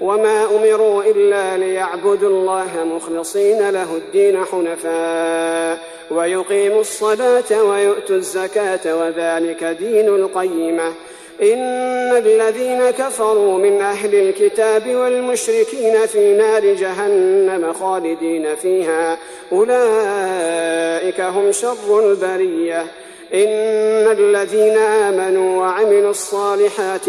وما أمروا إلا ليعبدوا الله مخلصين له الدين حنفاء ويقيموا الصلاة ويؤتوا الزكاة وذلك دين القيمة إن الذين كفروا من أهل الكتاب والمشركين في نار جهنم خالدين فيها أولئك هم شر البريه إن الذين آمنوا وعملوا الصالحات